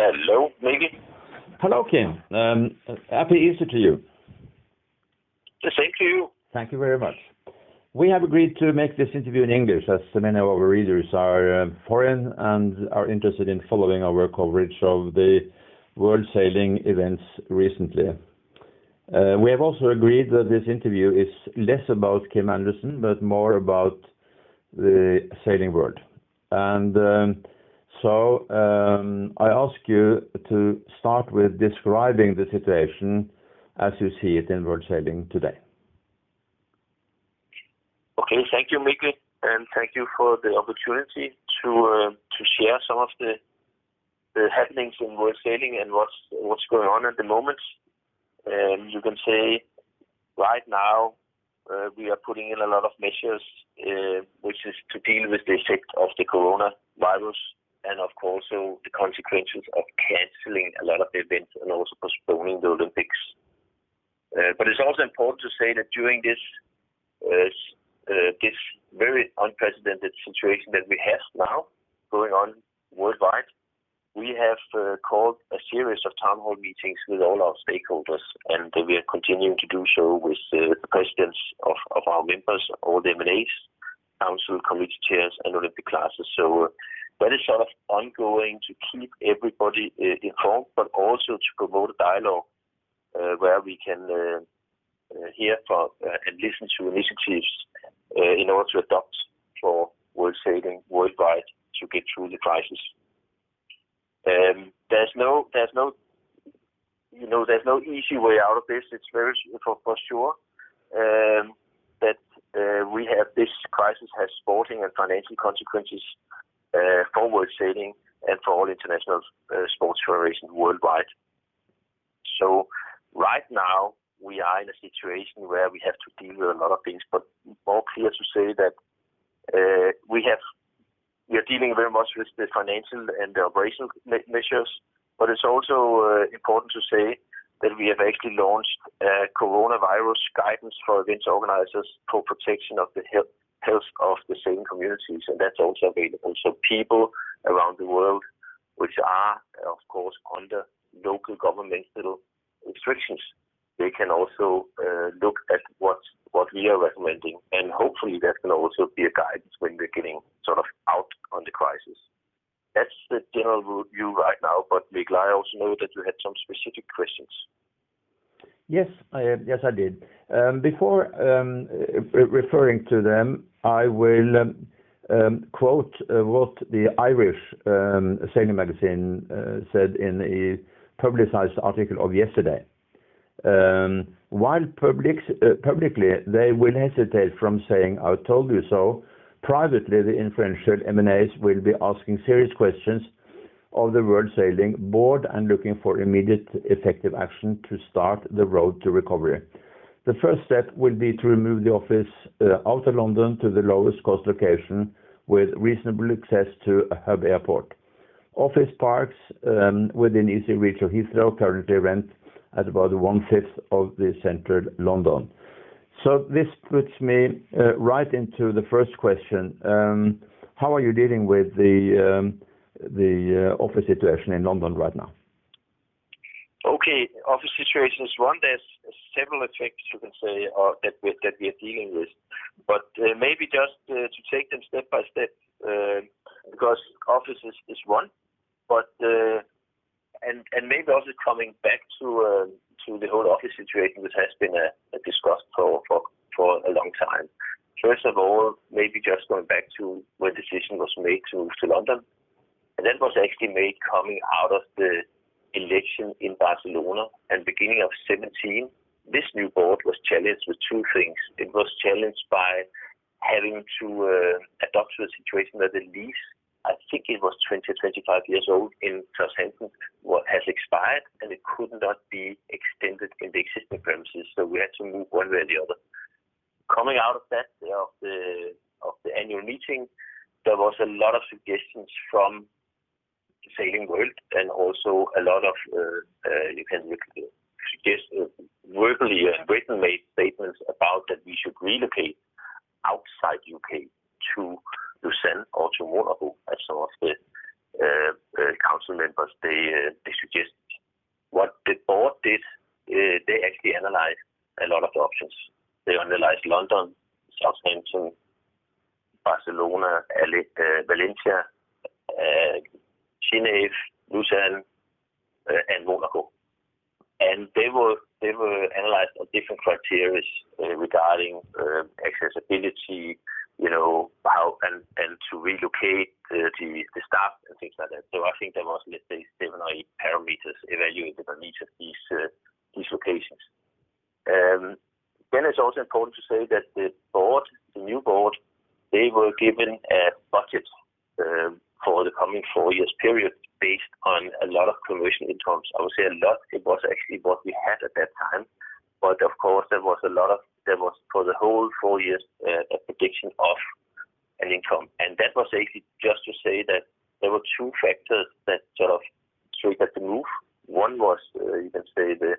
Hello, Mikkel. Hello, Kim. Um, Happy Easter to you. The same to you. Thank you very much. We have agreed to make this interview in English, as many of our readers are uh, foreign and are interested in following our coverage of the World Sailing events recently. Uh, we have also agreed that this interview is less about Kim Andersen, but more about the sailing world. Um, Um, I ask you to start with describing the situation as you see it in World Sailing today. Okay. Thank you, Mikkel, and thank you for the opportunity to uh, to share some of the the happenings in World Sailing and what's what's going on at the moment. Um, you can say right now, uh, we are putting in a lot of measures, uh, which is to deal with the effect of the coronavirus and of course, the consequences of canceling a lot of the events and also postponing the Olympics. Uh, but it's also important to say that during this uh, uh, this very unprecedented situation that we have now going on worldwide, we have uh, called a series of town hall meetings with all our stakeholders, and we are continuing to do so with the presidents of of our members, all the M&As, council committee chairs, and Olympic classes. That is sort of ongoing to keep everybody uh, informed, but also to promote a dialogue, uh, where we can uh, hear from and listen to initiatives in order to adopt for World Sailing worldwide to get through the crisis. Um, there's no there's no you know, there's no easy way out of this. It's very for sure um, that uh we have this crisis has sporting and financial consequences Uh, for World Sailing and for all international uh, sports federations worldwide. So right now, we are in a situation where we have to deal with a lot of things, but more clear to say that uh, we have we are dealing very much with the financial and the operational measures. But it's also important to say that we have actually launched a coronavirus guidance for events organizers for protection of the health of the same communities, and that's also available. So people around the world which are, of course, under local governmental restrictions, they can also uh, look at what what we are recommending, and hopefully that can also be a guidance when we're getting sort of out on the crisis. That's the general view right now. Mikkel, I also know that you had some specific questions. Yes, yes, I did. Um, before um, referring to them, I will um, um, quote uh, what the Irish um, Sailing Magazine uh, said in a publicized article of yesterday. While uh, publicly they will hesitate from saying, "I told you so," privately, the influential M&As will be asking serious questions of the World Sailing board and looking for immediate effective action to start the road to recovery. The first step will be to remove the office uh, out of London to the lowest cost location with reasonable access to a hub airport. Office parks um, within easy reach of Heathrow currently rent at about one-fifth of the central London. So this puts me uh, right into the first question. Um, how are you dealing with the um, the uh, office situation in London right now? Okay. Office situation is one. There's several effects you can say uh, that we are dealing with. But uh, maybe just uh, to take them step by step, um, because office is one, but uh and and maybe also coming back to um, to the whole office situation, which has been a discussed for a long time. First of all, maybe just going back to when the decision was made to move to London, and that was actually made coming out of the election in Barcelona and beginning of 17, This new board was challenged with two things. It was challenged by having to uh, adopt to a situation that the lease, I think it was 20, 25 years old in Southampton, has expired, and it could not be extended in the existing premises. So we had to move one way or the other. Coming out of that, of the of the annual meeting, there was a lot of suggestions from sailing world and also a lot of, uh, uh, you can suggest uh, verbally written made statements about that we should relocate outside U.K. to Lausanne or to Monaco as some of the council members they suggest. What the board did, they actually analyzed a lot of the options. They analyzed London, Southampton, Barcelona, Valencia, Geneva, Lausanne, øh, and Monaco. And they were they were analyzed on different criteria uh, regarding um, accessibility, you know, how and and to relocate uh, the the staff and things like that. So I think there was, let's say, seven or eight parameters evaluated on each of these uh, locations. Um, then it's also important to say that the board, the new board, they were given a budget um, for the coming four years period based on a lot of commercial incomes. I would say a lot, it was actually what we had at that time. But of course, there was a lot of, there was for the whole four years uh, a prediction of an income. And that was actually just to say that there were two factors that sort of triggered the move. One was, uh, you can say the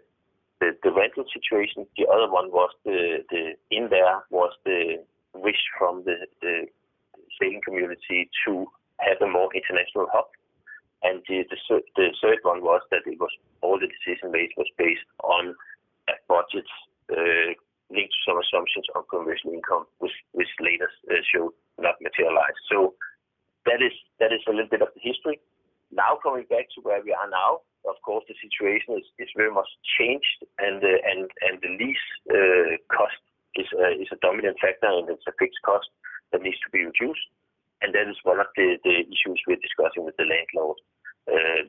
the rental situation. The other one was the the in there was the wish from the sailing community to have a more international hub. And the third one was that it was all the decision made was based on uh, a budget uh, linked to some assumptions on commercial income, which which later uh, showed not materialized. So that is that is a little bit of the history. Now, coming back to where we are now, of course, the situation is is very much changed and the and and the lease cost is is a dominant factor, and it's a fixed cost that needs to be reduced. And that is one of the issues we're discussing with the landlord. Uh,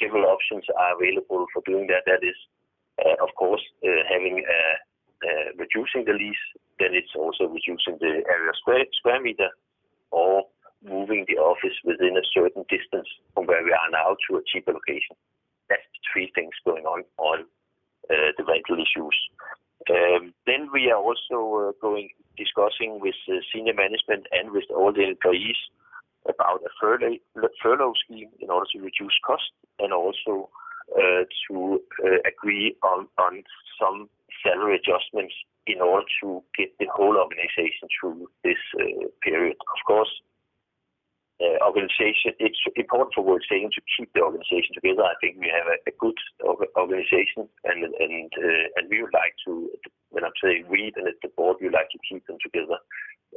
several options are available for doing that. That is, uh, of course, uh, having a reducing the lease, then it's also reducing the area square meter or moving the office within a certain distance from where we are now to a cheaper location. That's the three things going on on the rental issues. Um then we are also discussing with the senior management and with all the employees about a furlough scheme in order to reduce costs and also uh, to uh, agree on some salary adjustments in order to get the whole organization through this period. Of course, Øh, it's important for World Sailing to keep the organization together. I think we have a good organization uh, and we would like to, when I'm saying we, then it's the board, we would like to keep them together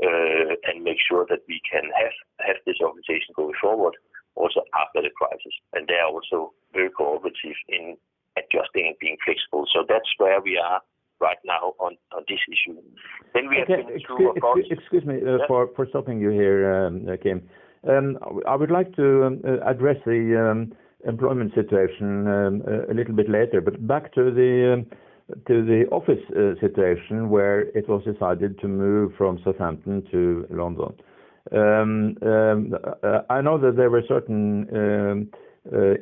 uh, and make sure that we can have have this organization going forward also after the crisis. And they are also very cooperative in adjusting and being flexible. So that's where we are right now on this issue. Then We have been through, of course. Excuse me uh, for stopping you here, um, Kim. Um, I would like to um, uh, address the um, employment situation uh, a little bit later. But back to the office uh, situation where it was decided to move from Southampton to London. I know that there were certain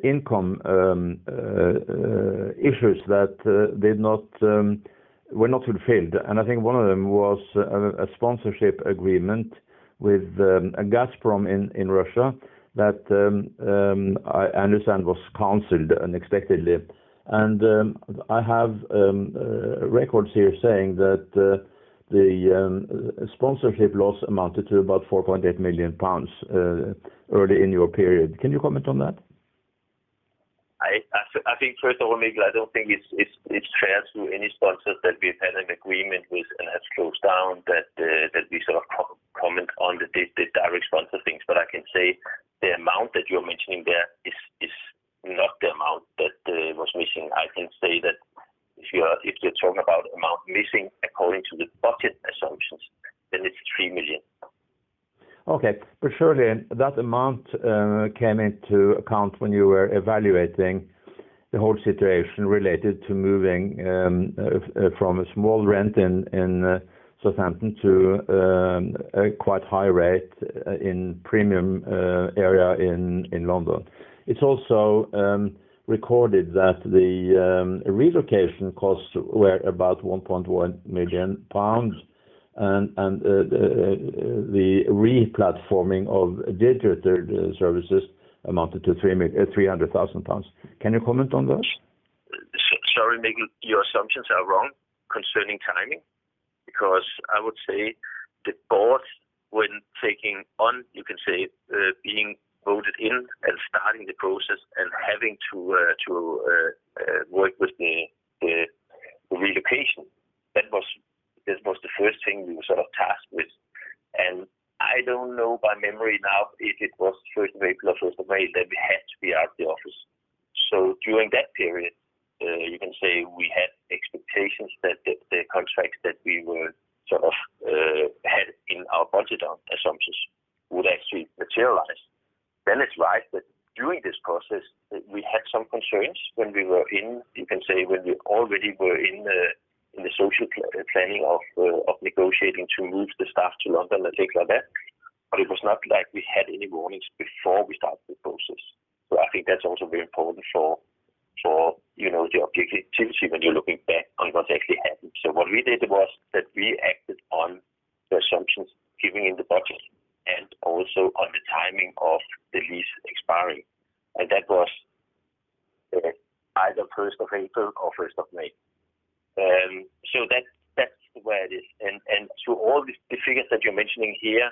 income issues that did not were not fulfilled, and I think one of them was a sponsorship agreement with um, Gazprom in Russia that um, um, I understand was canceled unexpectedly. And um I have uh, records here saying that uh, the sponsorship loss amounted to about 4.8 million pounds uh, early in your period. Can you comment on that? I I, I think first of all, Mikkel, I don't think it's it's, it's fair to any sponsors that we've had an agreement with and have closed down that uh, that we sort of comment on the the direct sponsor things. But I can say the amount that you're mentioning there is is, not the amount that uh, was missing. I can say that if you're, if you're talking about amount missing according to the budget assumptions, then it's 3 million. Okay. But surely that amount uh, came into account when you were evaluating the whole situation related to moving um, uh, uh, from a small rent in Southampton to um, a quite high rate in premium area in in London. It's also um, recorded that the relocation costs were about 1.1 million pounds and uh, uh, the re-platforming of digital services amounted to 300,000 uh, pounds. Can you comment on that? Sorry, Mikkel, your assumptions are wrong concerning timing, because I would say the board when taking on, you can say, being voted in and starting the process and having to to work with the relocation. That was the first thing we were sort of tasked with. And I don't know by memory now if it was first of April or first of May that we had to be out of the office. So during that period, uh, you can say we had expectations that the contracts that we were sort of uh, had in our budget on assumptions would actually materialize. Then it's right that during this process, uh, we had some concerns when we were in, you can say, when we already were in the social planning of negotiating to move the staff to London and things like that. It was not like we had any warnings before we started the process. I think that's also very important for the objectivity when you're looking back on what actually happened. What we did was that we acted on the assumptions given in the budget and also on the timing of the lease expiring. That was either 1st of April or 1st of May. Um, that's where it is. And and to all the figures that you're mentioning here,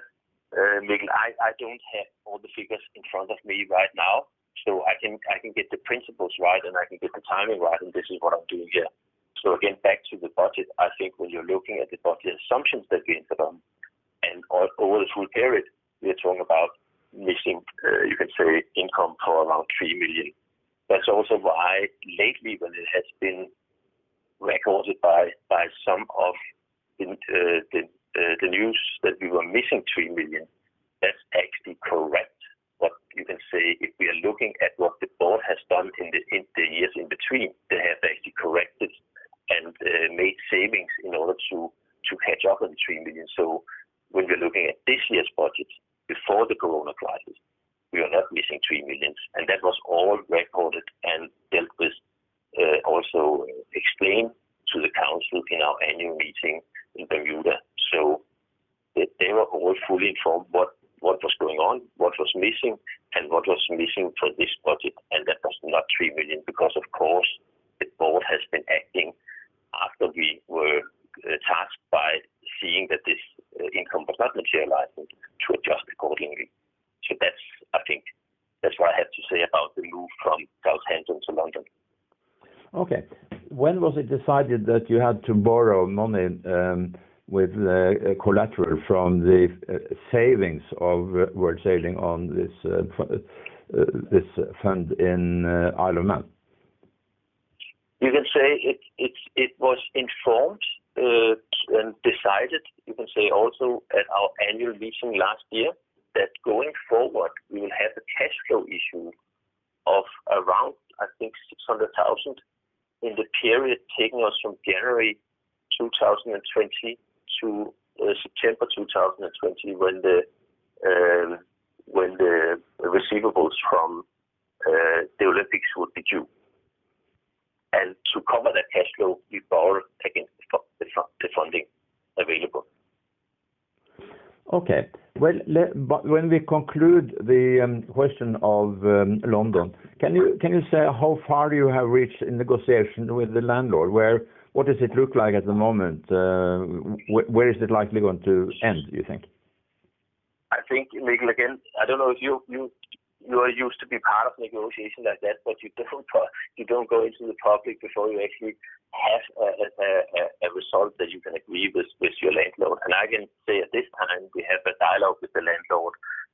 uh, Mikkel, I I don't have all the figures in front of me right now. So I can I can get the principles right, and I can get the timing right, and this is what I'm doing here. So again, back to the budget, I think when you're looking at the budget assumptions that we entered on and over the full period, we are talking about missing, uh, you can say, income for around 3 million. That's also why lately when it has been recorded by by some of the uh, uh, the news that we were missing 3 million, that's actually correct. What you can say if we are looking at what the board has done in the in the years in between, they have actually corrected and uh, made savings in order to to catch up on the 3 million. When we're looking at this year's budget before the corona crisis, we are not missing 3 million. and That was all recorded and dealt with, Uh, also explained to the council in our annual meeting in Bermuda. So they were all fully informed what was going on, what was missing, and what was missing for this budget. And that was not 3 million because, of course, the board has been acting after we were uh, tasked by seeing that this uh, income was not materializing to adjust accordingly. So that's I think that's what I have to say about the move from Southampton to London. Okay. When was it decided that you had to borrow money um, with uh, uh, collateral from the uh, savings of World Sailing on this fund in Isle of Man? You can say it was informed and decided, you can say also at our annual meeting last year, that going forward, we will have a cash flow issue of around, I think, 600,000 in the period taking us from January 2020 to uh, September 2020 when the um, when the receivables from uh, the Olympics would be due. And to cover that cash flow, we borrowed against the funding available. Okay. Well, when we conclude the um, question of um, London, can you say how far you have reached in negotiation with the landlord? Where what does it look like at the moment? Uh, where is it likely going to end, do you think? I think, Mikkel, again, I don't know if you are used to be part of negotiation like that, but you don't you don't go into the public before you actually have a a result that you can agree with with your landlord. And I can say at this time, we have a dialogue with the landlord,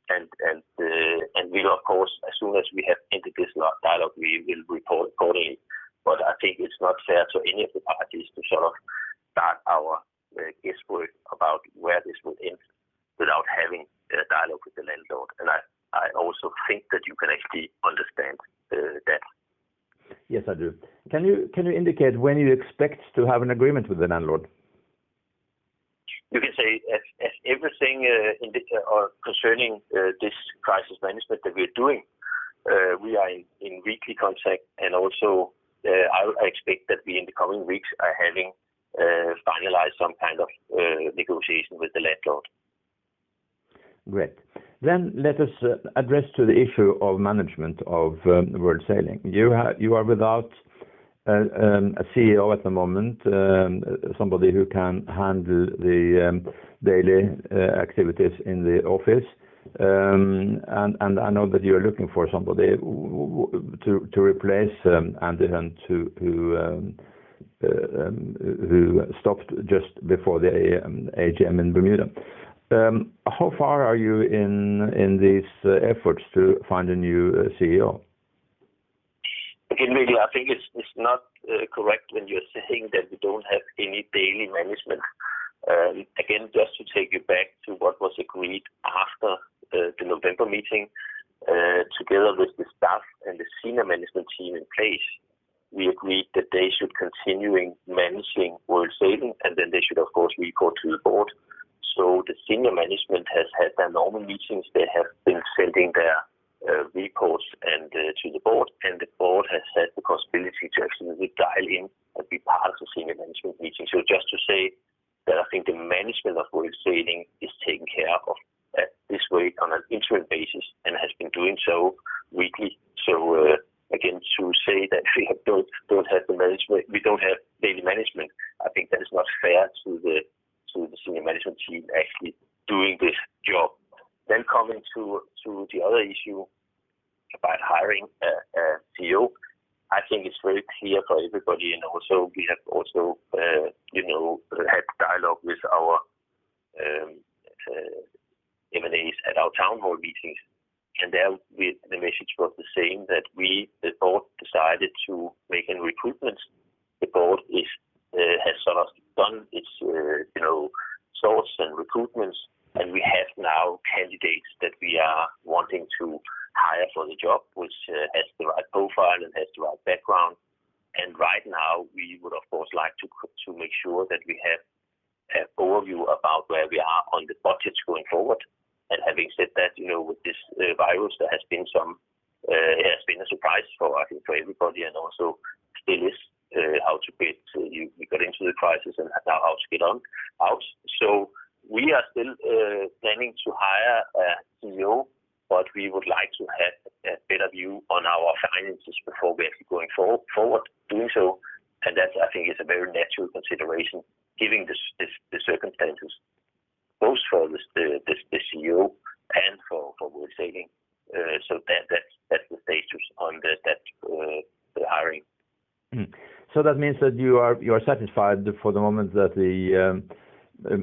and and uh, and we'll of course, as soon as we have ended this dialogue, we will report accordingly. But I think it's not fair to any of the parties to sort of start our uh, guesswork about where this will end without having a dialogue with the landlord. And I also think that you can actually understand uh, that. Yes, I do. Can you can you indicate when you expect to have an agreement with the landlord? You can say as everything uh, uh, concerning this crisis management that we're doing, we are in weekly contact, and also I expect that we, in the coming weeks, are having finalized some kind of negotiation with the landlord. Great. Then let us uh, address to the issue of management of um, World Sailing. You are without uh, um, a CEO at the moment, um, somebody who can handle the daily uh, activities in the office. And I know that you're looking for somebody to replace Andy Hunt, who stopped just before the AGM in Bermuda. Um, how far are you in in these uh, efforts to find a new uh, CEO? Again, maybe I think it's not uh, correct when you're saying that we don't have any daily management. Um, again, just to take you back to what was agreed after the November meeting, together with the staff and the senior management team in place, we agreed that they should continuing managing World Sailing, and then they should, of course, report to the board. So the senior management has had their normal meetings. They have been sending their uh, reports and uh, to the board, and the board has had the possibility to actually dial in and be part of the senior management meeting. So just to say that I think the management of World Sailing is taken care of at this way on an interim basis and has been doing so weekly. So, uh, again, to say that we don't have the management, we don't have daily management, I think that is not fair to the senior management team actually doing this job. Then coming to to the other issue about hiring a CEO, I think it's very clear for everybody, and also we have also uh, you know, had dialogue with our um, uh, M&As at our town hall meetings. And there the message was the same, that we, the board, decided to make a recruitment. The board is uh, has sort of done its uh, you know, source and recruitments, and we have now candidates that we are wanting to hire for the job, which uh, has the right profile and has the right background. And right now, we would, of course, like to to make sure that we have an overview about where we are on the budgets going forward. And having said that, you know, with this uh, virus, there has been some uh, it has been a surprise for, I think, for everybody and also still is how to get the crisis and now how to get on out. So we are still uh, planning to hire a CEO, but we would like to have a better view on our finances before we actually going forward doing so. And that, I think, is a very natural consideration given the circumstances, both for the CEO and for World Sailing. That's the status on the hiring. That means that you are satisfied for the moment that the um,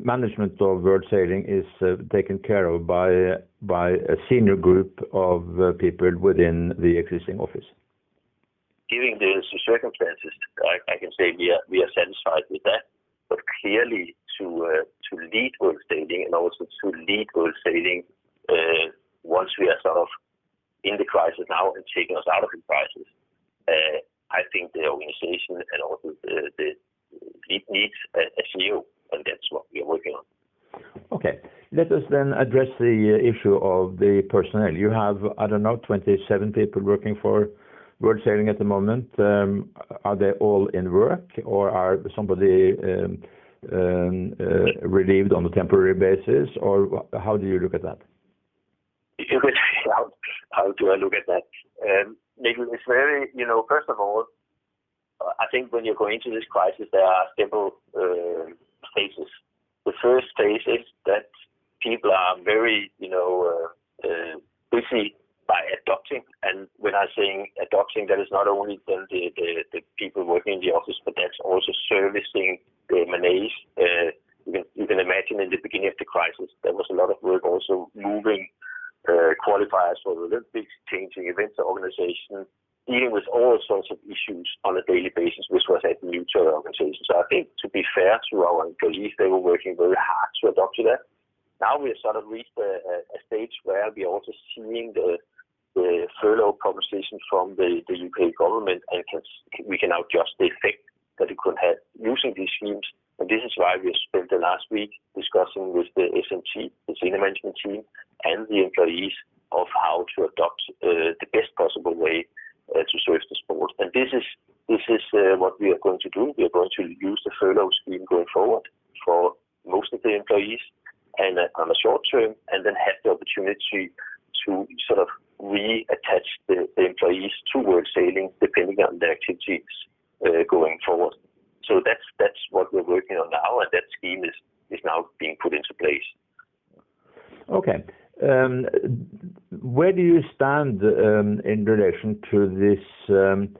management of World Sailing is uh, taken care of by a senior group of uh, people within the existing office? Given the circumstances, I can say we are satisfied with that. But clearly to uh, to lead World Sailing and also to lead World Sailing once we are sort of in the crisis now and taking us out of the crisis, I think the organization and also the lead needs a CEO, and that's what we are working on. Okay. Let us then address the issue of the personnel. You have, I don't know, 27 people working for World Sailing at the moment. Um, are they all in work or are somebody um, um, uh, relieved on a temporary basis, or how do you look at that? How do I look at that? First of all, I think when you're going into this crisis, there are several uh, phases. The first phase is that people are very you know, uh, uh, busy by adopting. And when I'm saying adopting, that is not only the the people working in the office, but that's also servicing the M&As. You can imagine in the beginning of the crisis, there was a lot of work also moving Uh, qualifiers for the Olympics, changing events organization, dealing with all sorts of issues on a daily basis, which was new to our organization. So I think to be fair to our employees, they were working very hard to adapt to that. Now we have sort of reached a stage where we are also seeing the furlough proposition from the U.K. government, and we can now adjust the effect that it could have using these schemes. And this is why we have spent the last week discussing with the SMT, the senior management team, and the employees of how to adopt uh, the best possible way uh, to serve the sport. And this is this is uh, what we are going to do. We are going to use the furlough scheme going forward for most of the employees and on a short term, and then have the opportunity to sort of reattach the employees to World Sailing depending on their activities going forward. So that's that's what we're working on now, and that scheme is is now being put into place. Okay. Um, where do you stand um, in relation to this um,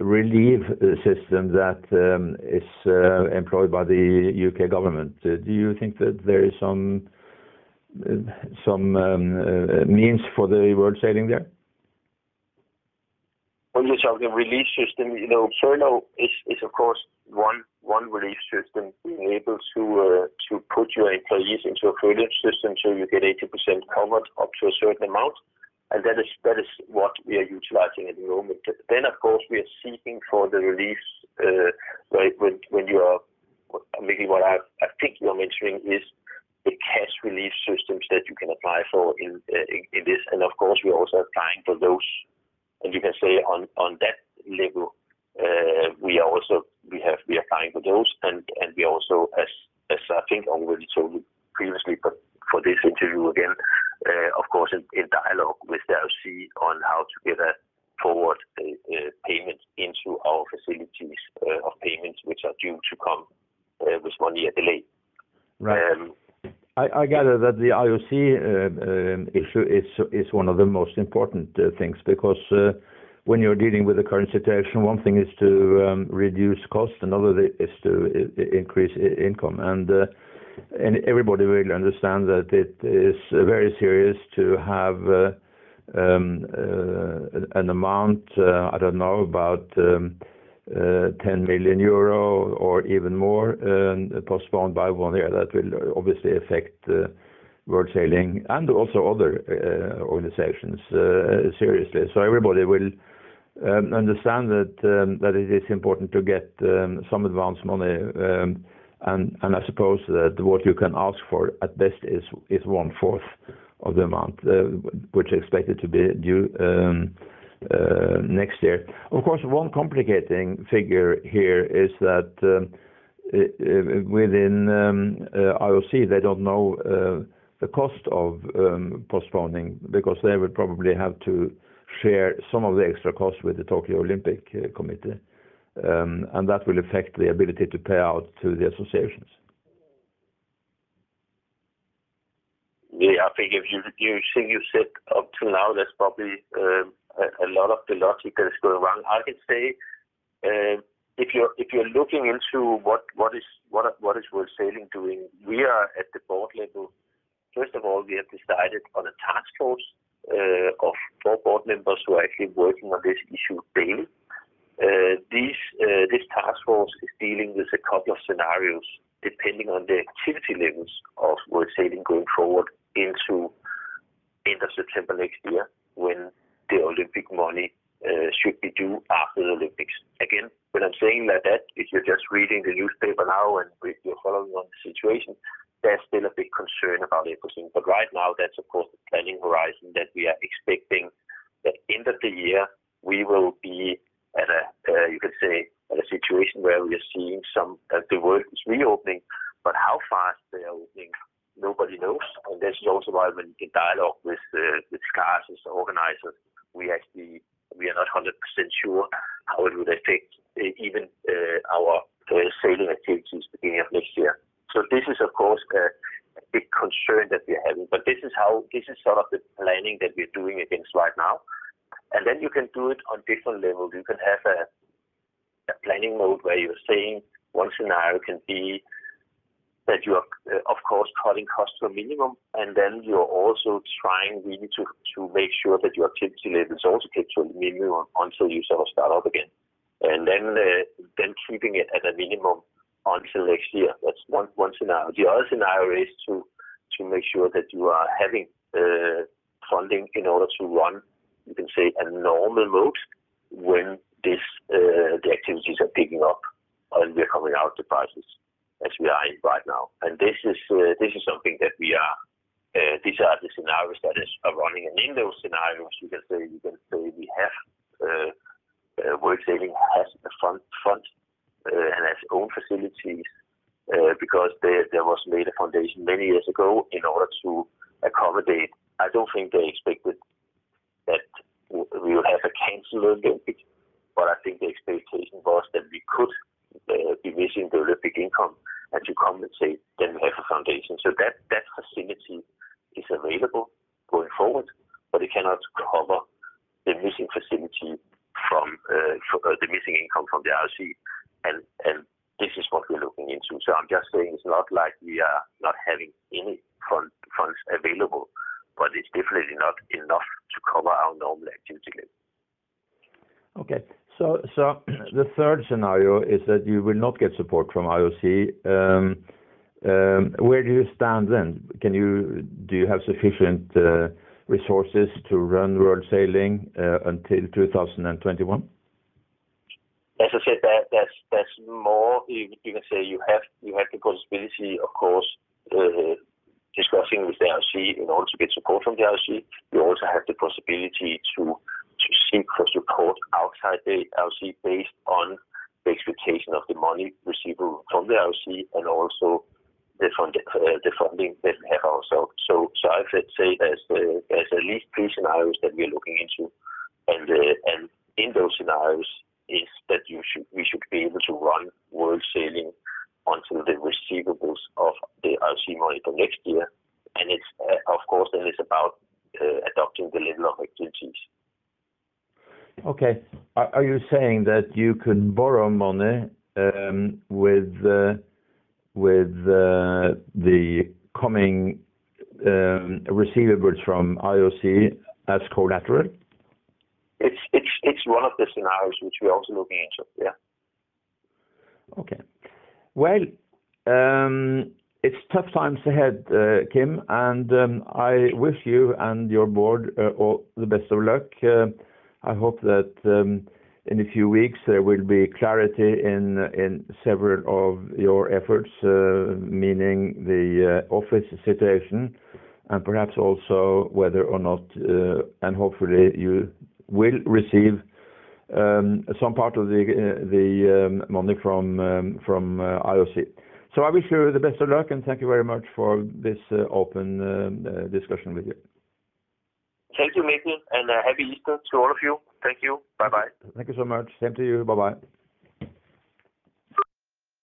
relief system that is uh, employed by the U.K. government? Uh, do you think that there is some uh, means for the world sailing there? When you're talking relief system, you know, furlough is of course one relief system, being able to uh, to put your employees into a furlough system so you get 80% covered up to a certain amount. And that is that is what we are utilizing at the moment. Then of course, we are seeking for the relief, right, uh, when you are maybe what I think you are mentioning is the cash relief systems that you can apply for uh, in this. And of course, we are also applying for those. And you can say on on that level, we are applying for those. And and we also, as as I think already told you previously, but for this interview again, uh, of course, in dialogue with the IOC on how to get a forward payment into our facilities uh, of payments which are due to come uh, with one year delay. Right. Um, I I gather that the IOC um, issue is one of the most important things because when you're dealing with the current situation, one thing is to um, reduce cost, another is to uh, increase income. And uh, everybody will understand that it is very serious to have uh, um, an amount, I don't know, about um, 10 million euro or even more, postponed by one year. That will obviously affect World Sailing and also other organizations seriously. So everybody will Um, understand um, that it is important to get um, some advance money. And I suppose that what you can ask for at best is one-fourth of the amount uh, which is expected to be due uh, next year. Of course, one complicating figure here is that within uh, IOC, they don't know the cost of postponing because they would probably have to share some of the extra costs with the Tokyo Olympic uh, Committee. Um, and that will affect the ability to pay out to the associations. Yeah. I think if you you think you said up to now, that's probably um, a lot of the logic that is going wrong. I can say, um, if you're looking into what what is World Sailing doing, we are at the board level. First of all, we have decided on a task force Øh, of four board members who are actually working on this issue daily. Øh, øh, this task force is dealing with a couple of scenarios depending on the activity levels of World Sailing going forward into end of September next year when the Olympic money should be due after the Olympics. Again, when I'm saying like that, if you're just reading the newspaper now and if you're following on the situation, there's still a big concern about everything. But right now, that's of course the planning horizon that we are expecting that end of the year we will be at a, you could say, at a situation where we are seeing some of the world is reopening. But how fast they are opening, nobody knows. And this is also why when in dialogue with uh, with CAS as organizers, we actually we are not 100% sure how it would affect uh, even our sailing activities beginning of next year. So this is of course a big concern that we're having. But this is how this is sort of the planning that we're doing against right now. And then you can do it on different levels. You can have a planning mode where you're saying one scenario can be that you are of course cutting costs to a minimum, and then you're also trying really to to make sure that your activity level is also kept to a minimum until you sort of start up again. And then uh, then keeping it at a minimum until next year. That's one scenario. The other scenario is to to make sure that you are having uh, funding in order to run, you can say, a normal mode when this uh, the activities are picking up and we are coming out the crisis as we are in right now. And this is uh, this is something that we are. Uh, these are the scenarios that are running. And in those scenarios, you can say you can say we have World Sailing has a fund Uh, and has own facilities uh, because there was made a foundation many years ago in order to accommodate. I don't think they expected that we would have a canceled Olympics, but I think the expectation was that we could uh, be missing the Olympic income and to compensate, then we have a foundation. So that that facility is available. Going forward, but it cannot cover the missing facility from uh, uh, the missing income from the IOC. And this is what we're looking into. So I'm just saying it's not like we are not having any funds available, but it's definitely not enough to cover our normal activity level. Okay. The third scenario is that you will not get support from IOC. Um, um, where do you stand then? Can you do you have sufficient uh, resources to run World Sailing uh, until 2021? As I said, that's more, you can say you have you have the possibility, of course, uh, discussing with the IOC in order to get support from the IOC. You also have the possibility to seek for support outside the IOC based on the expectation of the money receivable from the IOC and also Uh, the funding that we have ourselves. So I would say uh, there's at least three scenarios that we are looking into. And uh, in those scenarios is that we should be able to run World Sailing until the receivables of the IOC money for next year. And it's, of course, then it's about adopting the level of activities. Okay. Are you saying that you could borrow money um, with Uh, the coming um, receivables from IOC as collateral? It's one of the scenarios which we're also looking into. Yeah. Okay. Well, um, it's tough times ahead, uh, Kim, and um, I wish you and your board uh, all the best of luck. I hope that in a few weeks there will be clarity in several of your efforts, uh, meaning the uh, office situation and perhaps also whether or not, uh, and hopefully you will receive um, some part of the um, money from um, IOC. So I wish you the best of luck, and thank you very much for this open discussion with you. Thank you, Mikkel, and uh, Happy Easter to all of you. Thank you. Bye-bye. Thank you so much. Same to you. Bye-bye.